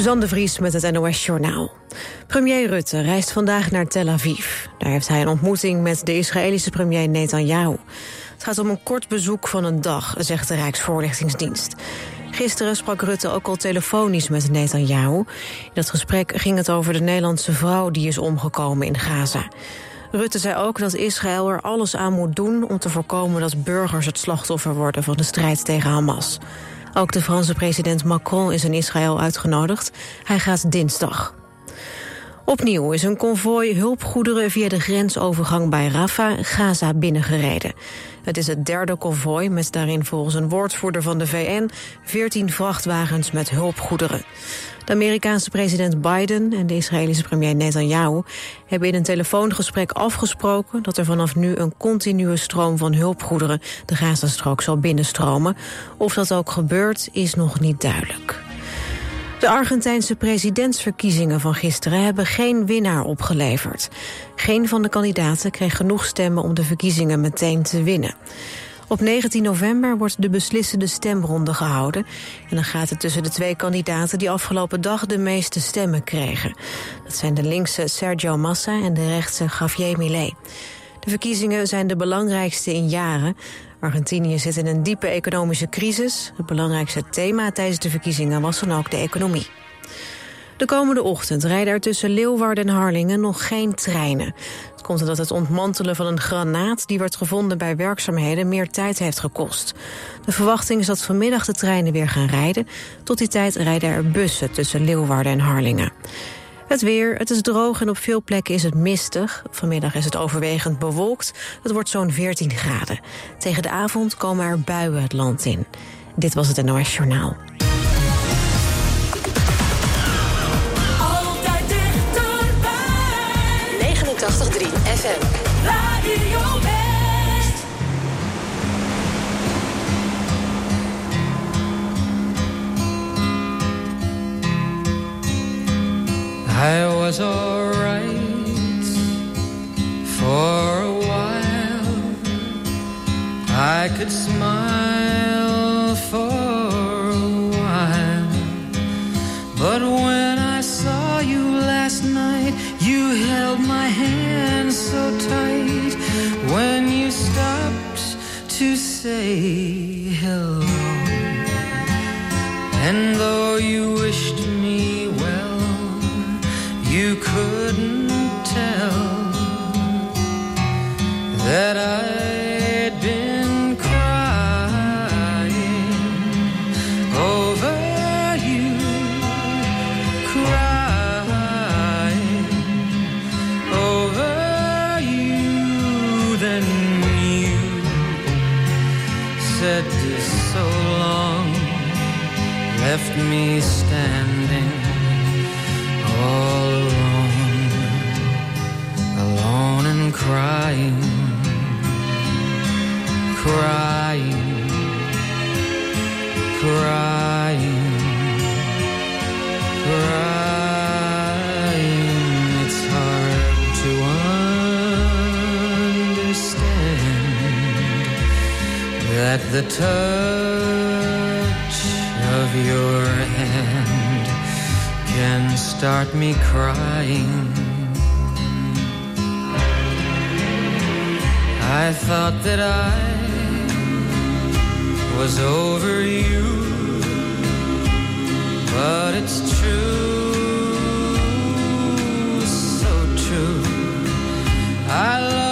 Suzanne de Vries met het NOS Journaal. Premier Rutte reist vandaag naar Tel Aviv. Daar heeft hij een ontmoeting met de Israëlische premier Netanyahu. Het gaat om een kort bezoek van een dag, zegt de Rijksvoorlichtingsdienst. Gisteren sprak Rutte ook al telefonisch met Netanyahu. In dat gesprek ging het over de Nederlandse vrouw die is omgekomen in Gaza. Rutte zei ook dat Israël er alles aan moet doen om te voorkomen dat burgers het slachtoffer worden van de strijd tegen Hamas. Ook de Franse president Macron is in Israël uitgenodigd. Hij gaat dinsdag. Opnieuw is een konvooi hulpgoederen via de grensovergang bij Rafah Gaza binnengereden. Het is het derde konvooi met daarin volgens een woordvoerder van de VN 14 vrachtwagens met hulpgoederen. De Amerikaanse president Biden en de Israëlische premier Netanyahu hebben in een telefoongesprek afgesproken dat er vanaf nu een continue stroom van hulpgoederen de Gazastrook zal binnenstromen. Of dat ook gebeurt is nog niet duidelijk. De Argentijnse presidentsverkiezingen van gisteren hebben geen winnaar opgeleverd. Geen van de kandidaten kreeg genoeg stemmen om de verkiezingen meteen te winnen. Op 19 november wordt de beslissende stemronde gehouden. En dan gaat het tussen de twee kandidaten die afgelopen dag de meeste stemmen kregen. Dat zijn de linkse Sergio Massa en de rechtse Javier Milei. De verkiezingen zijn de belangrijkste in jaren. Argentinië zit in een diepe economische crisis. Het belangrijkste thema tijdens de verkiezingen was dan ook de economie. De komende ochtend rijden er tussen Leeuwarden en Harlingen nog geen treinen. Het komt omdat het ontmantelen van een granaat... die werd gevonden bij werkzaamheden meer tijd heeft gekost. De verwachting is dat vanmiddag de treinen weer gaan rijden. Tot die tijd rijden er bussen tussen Leeuwarden en Harlingen. Het weer, het is droog en op veel plekken is het mistig. Vanmiddag is het overwegend bewolkt. Het wordt zo'n 14 graden. Tegen de avond komen er buien het land in. Dit was het NOS Journaal. FM. I was alright for a while. I could smile for a while, but held hand so tight. When you stopped to say hello. And though crying, crying, crying. It's hard to understand that the touch of your hand can start me crying. I thought that I was over you, but it's true, so true. I love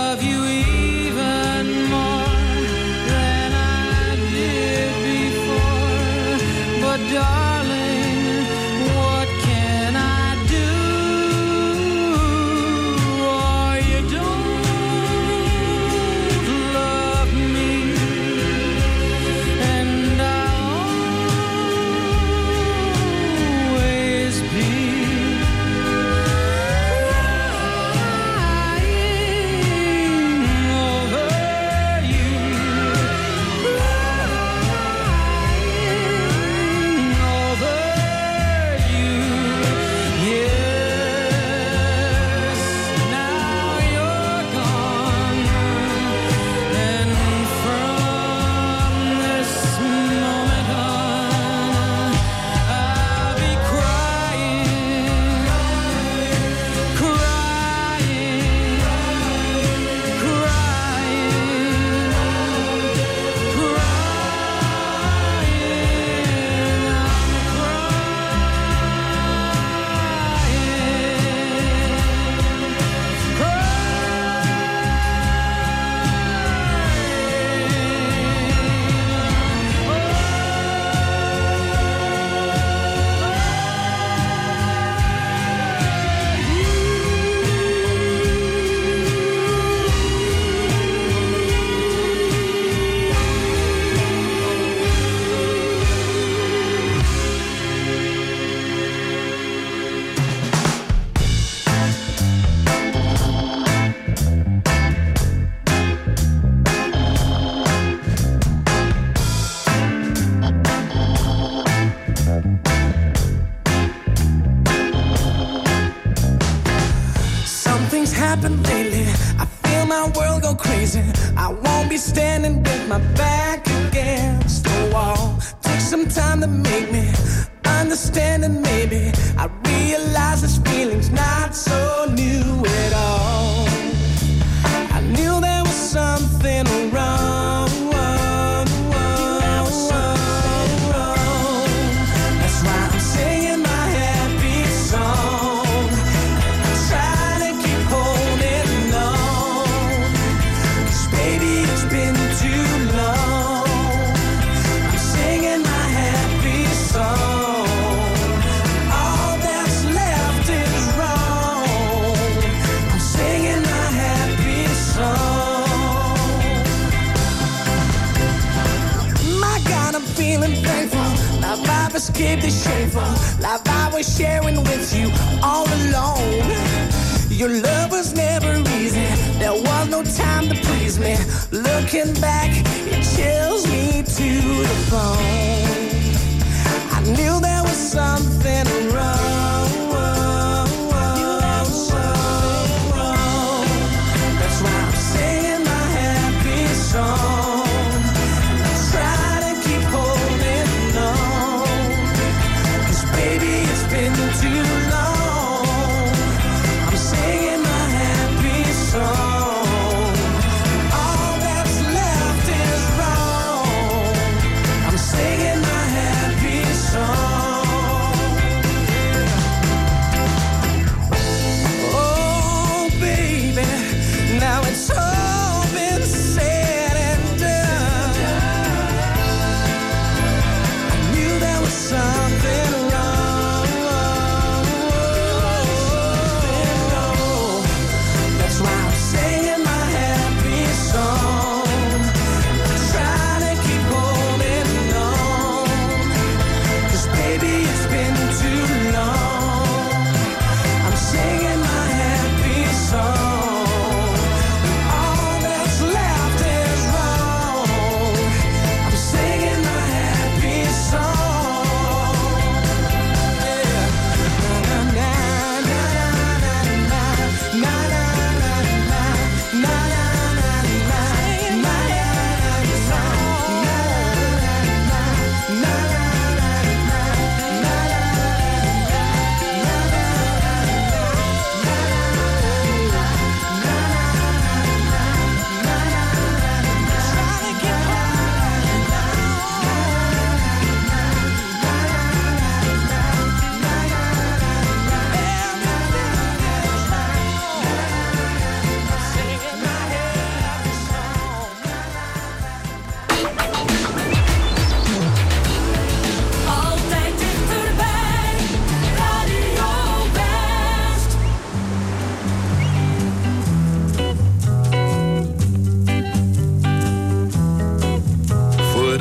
feel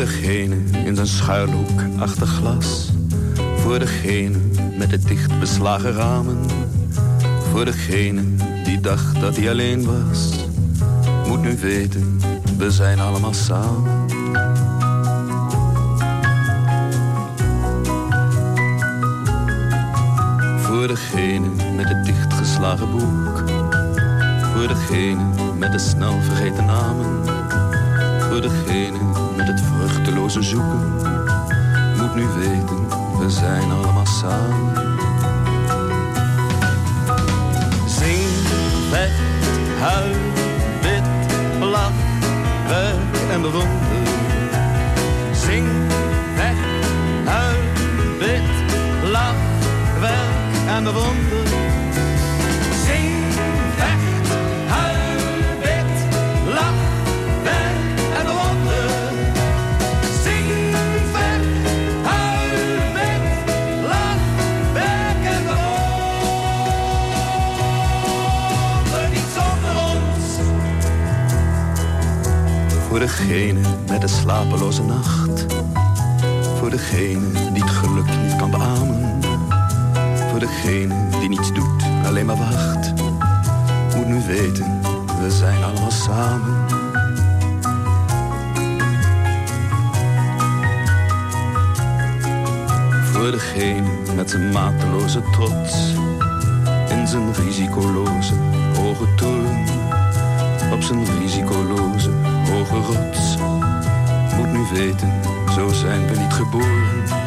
degene in zijn schuilhoek achter glas. Voor degene met de dicht beslagen ramen. Voor degene die dacht dat hij alleen was. Moet nu weten, we zijn allemaal samen. Voor degene met het dichtgeslagen boek. Voor degene met de snel vergeten namen. Voor degene vruchteloze zoeken. Moet nu weten, we zijn allemaal samen. Zing, vet, huil, wit, lach, werk en bewonder. Zing, vet, huil, wit, lach, werk en bewonder. Voor degene met een slapeloze nacht. Voor degene die het geluk niet kan beamen. Voor degene die niets doet, alleen maar wacht. Moet nu weten, we zijn allemaal samen. Voor degene met zijn mateloze trots. In zijn risicoloze hoge toren. Op zijn risicoloze hoge rots. Moet nu weten, zo zijn we niet geboren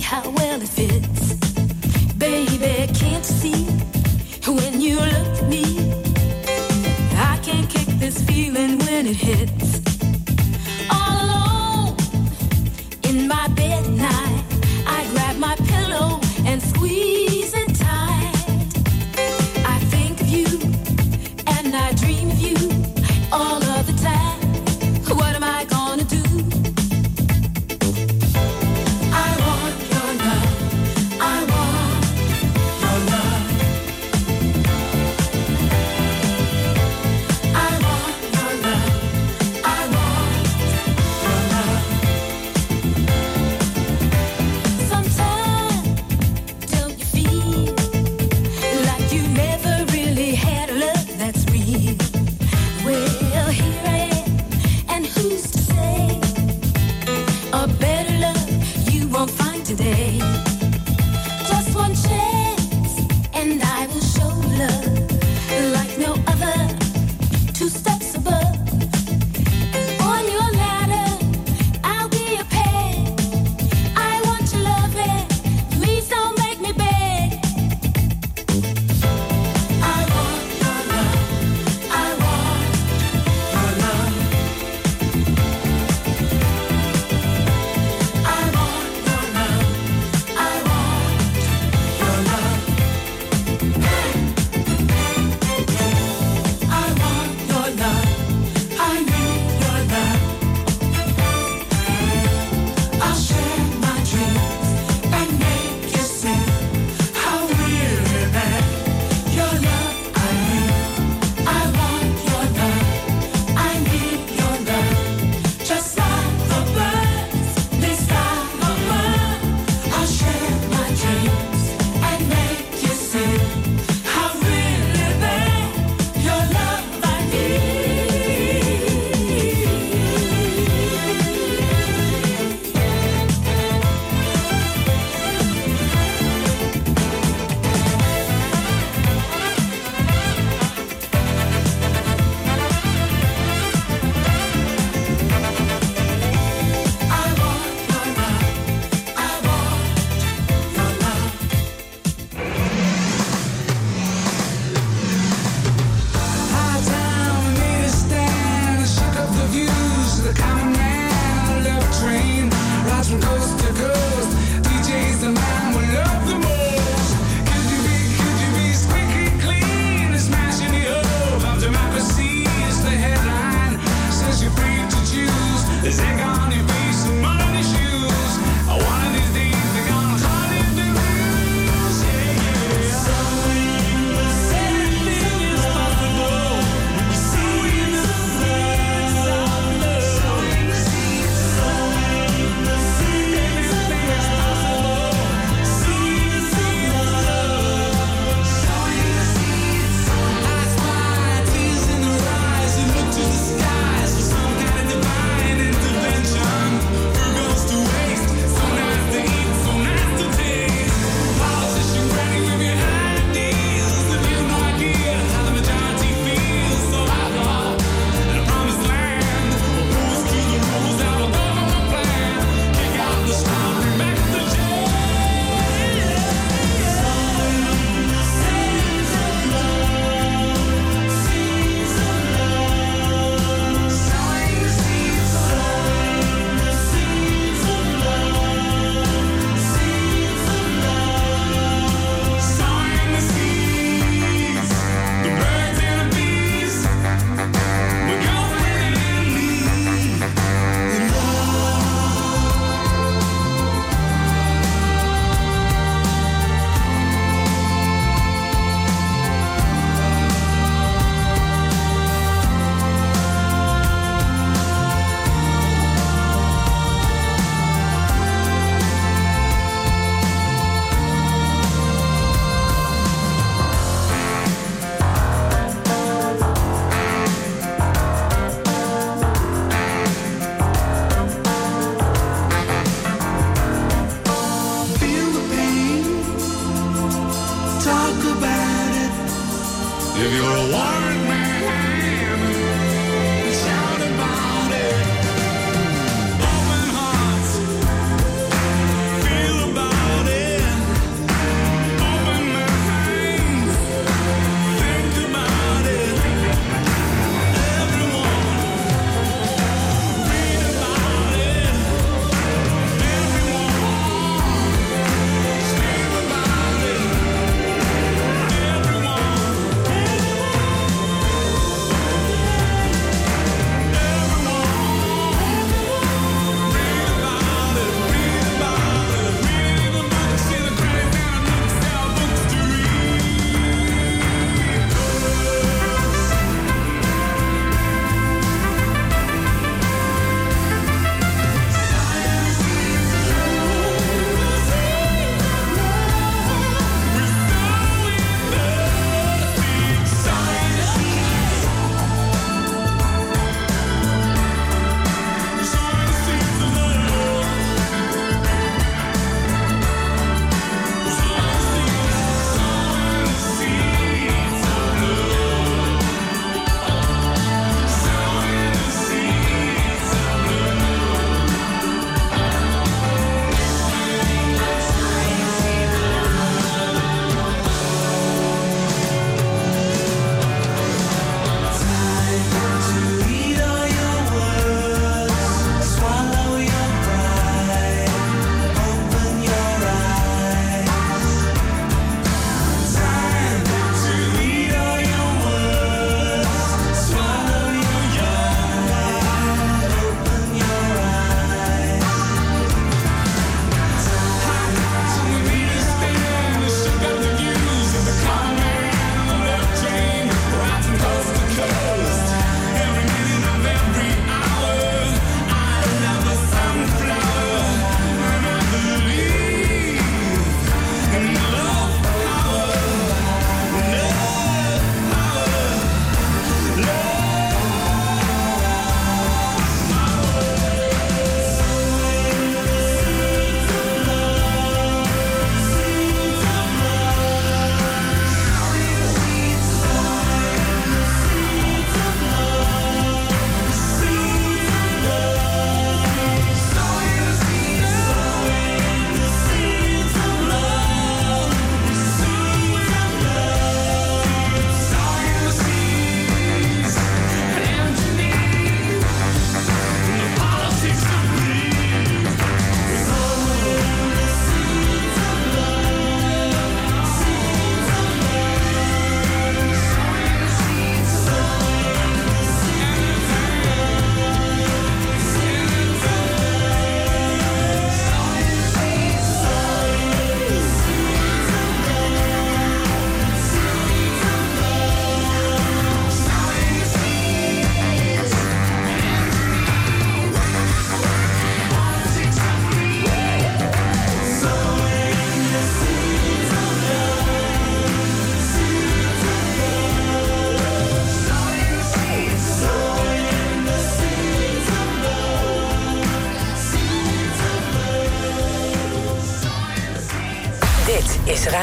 how well it fits.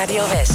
Radio Ves.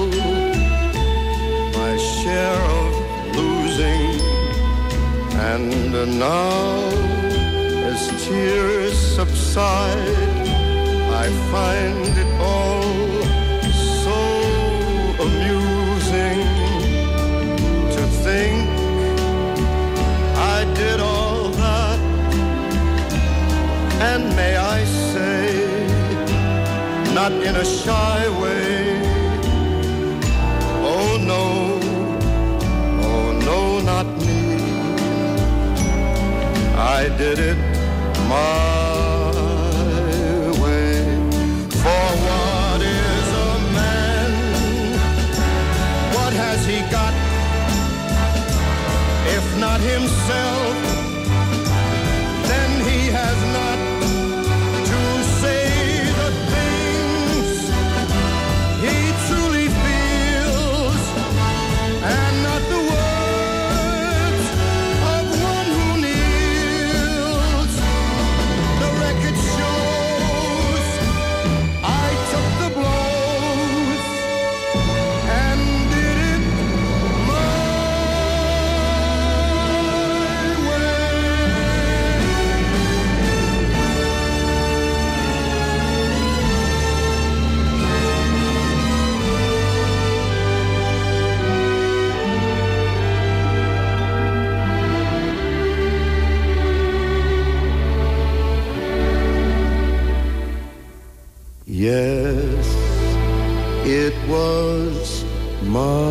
share of losing, and now as tears subside, I find it all so amusing to think I did all that, and may I say, not in a shy way. I did it my way. For what is a man? What has he got? If not himself, Yes, it was my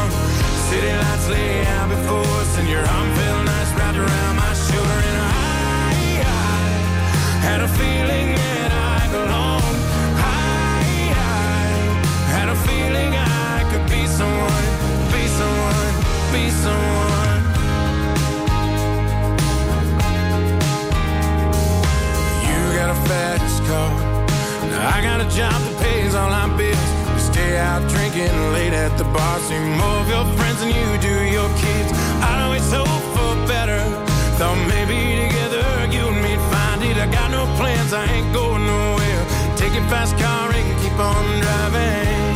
City lights lay out before us, and your arm felt nice wrapped around my shoulder. And I, I had a feeling that I belonged. I, I had a feeling I could be someone, be someone, be someone. You got a fast car. I got a job that pays all my bills. Stay out drinking late at the bar. See more of your friends than you do your kids. I always hope for better. Thought maybe together you and me'd find it. I got no plans, I ain't going nowhere. Take your fast car and keep on driving.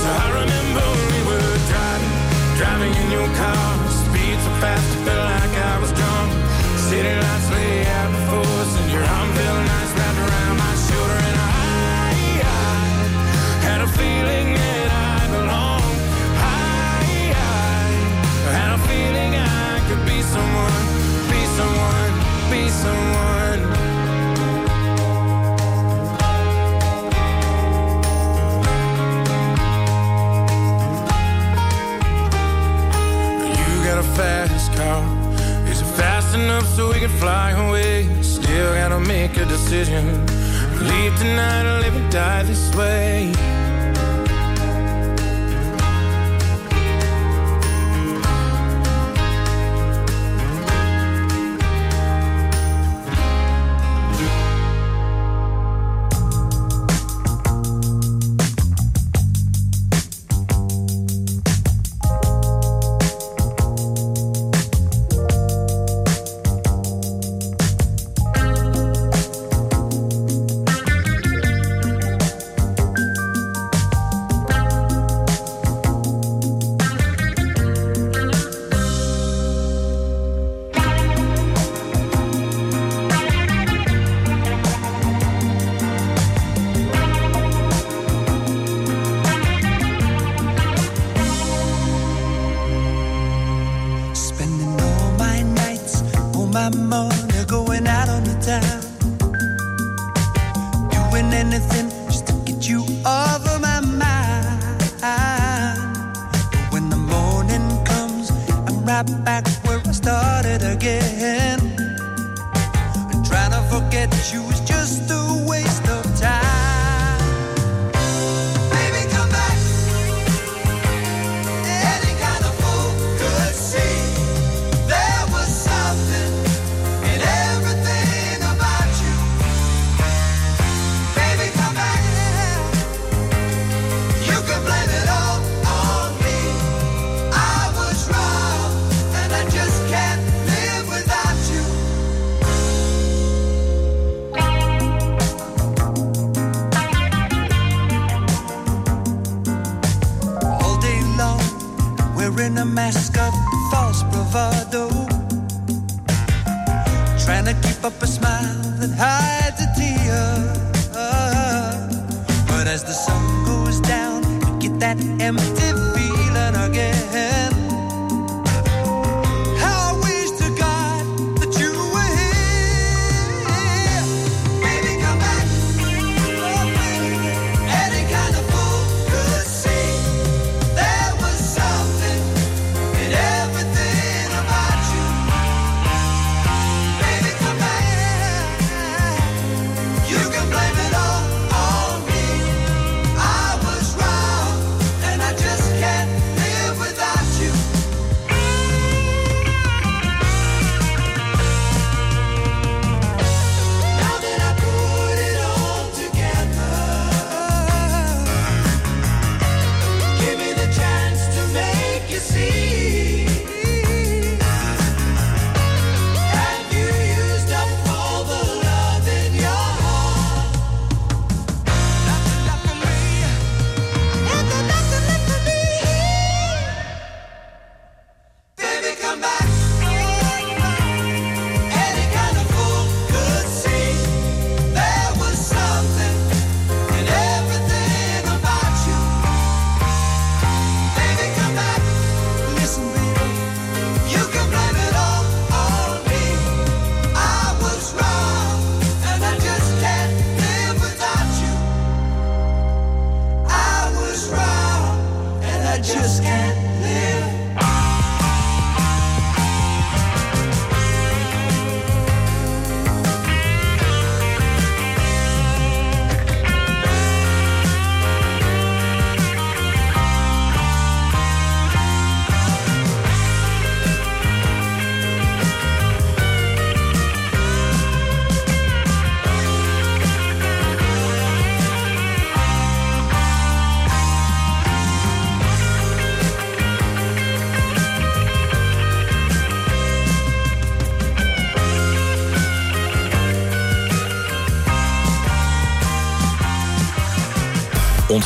So I remember we were driving, driving in your car. Speed so fast, I felt like I was drunk. City lights lay out fly away. Still gotta make a decision. Leave tonight or live and die this way.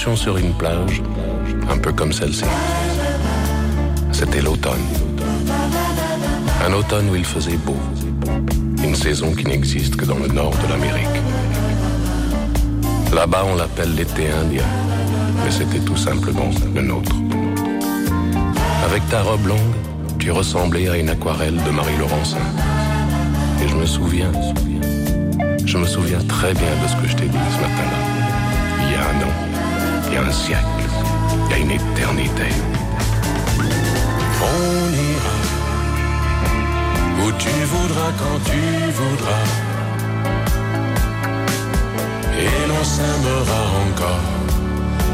Sur une plage, un peu comme celle-ci. C'était l'automne. Un automne où il faisait beau. Une saison qui n'existe que dans le nord de l'Amérique. Là-bas, on l'appelle l'été indien, mais c'était tout simplement le nôtre. Avec ta robe longue, tu ressemblais à une aquarelle de Marie Laurencin. Et je me souviens, je me souviens très bien de ce que je t'ai dit ce matin-là. Il y a un an, un siècle, il y a une éternité. On ira où tu voudras quand tu voudras. Et l'on s'aimera encore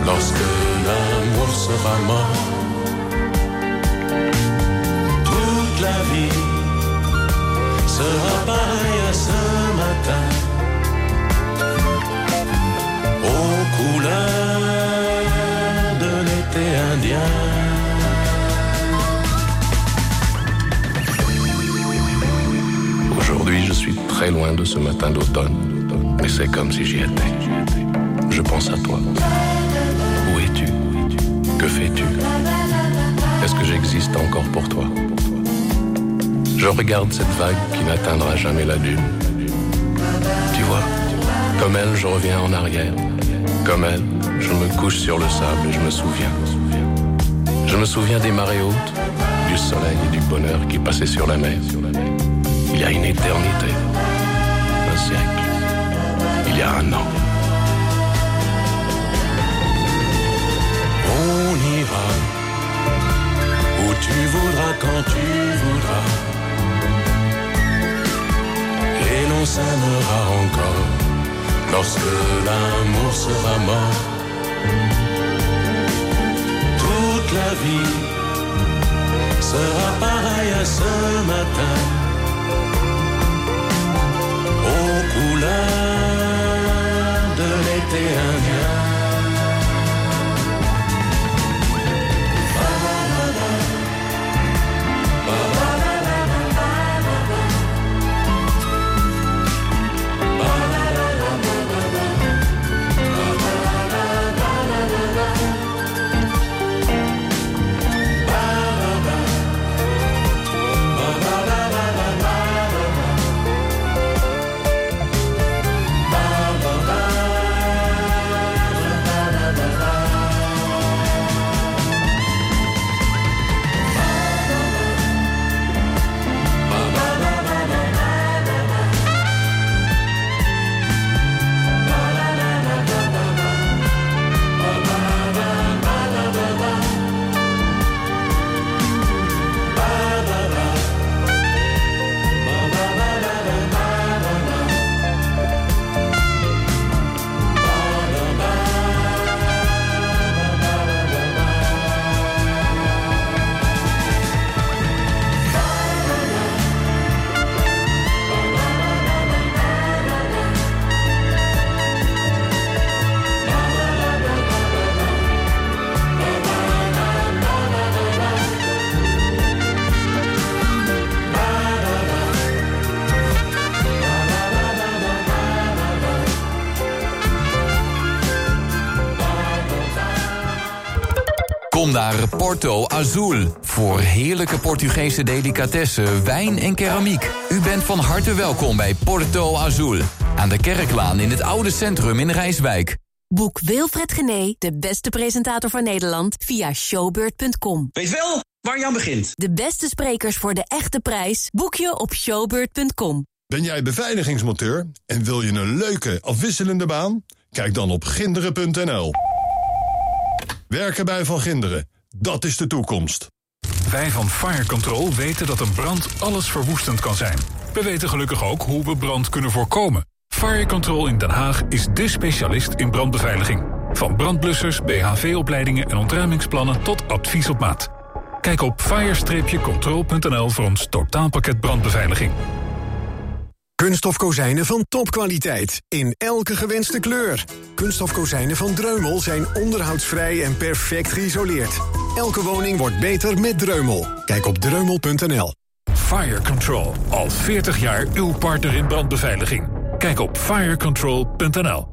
lorsque l'amour sera mort. Toute la vie sera pareille à ce matin. Aux couleurs Aujourd'hui, je suis très loin de ce matin d'automne, mais c'est comme si j'y étais. Je pense à toi. Où es-tu? Que fais-tu? Est-ce que j'existe encore pour toi? Je regarde cette vague qui n'atteindra jamais la dune. Tu vois, comme elle, je reviens en arrière. Comme elle, je me couche sur le sable et je me souviens. Je me souviens des marées hautes, du soleil et du bonheur qui passaient sur la mer. Il y a une éternité, un siècle, il y a un an. On ira où tu voudras quand tu voudras. Et l'on s'aimera encore lorsque l'amour sera mort. La vie sera pareille à ce matin. Aux couleurs de l'été indien. Naar Porto Azul voor heerlijke Portugese delicatessen, wijn en keramiek. U bent van harte welkom bij Porto Azul aan de Kerklaan in het oude centrum in Rijswijk. Boek Wilfred Gené, de beste presentator van Nederland, via showbeurt.com. Weet wel waar je aan begint. De beste sprekers voor de echte prijs boek je op showbeurt.com. Ben jij beveiligingsmonteur en wil je een leuke, afwisselende baan? Kijk dan op ginderen.nl. Werken bij Van Ginderen, dat is de toekomst. Wij van Fire Control weten dat een brand alles verwoestend kan zijn. We weten gelukkig ook hoe we brand kunnen voorkomen. Fire Control in Den Haag is dé specialist in brandbeveiliging. Van brandblussers, BHV-opleidingen en ontruimingsplannen tot advies op maat. Kijk op fire-control.nl voor ons totaalpakket brandbeveiliging. Kunststof kozijnen van topkwaliteit. In elke gewenste kleur. Kunststof kozijnen van Dreumel zijn onderhoudsvrij en perfect geïsoleerd. Elke woning wordt beter met Dreumel. Kijk op dreumel.nl. Fire Control, al 40 jaar uw partner in brandbeveiliging. Kijk op firecontrol.nl.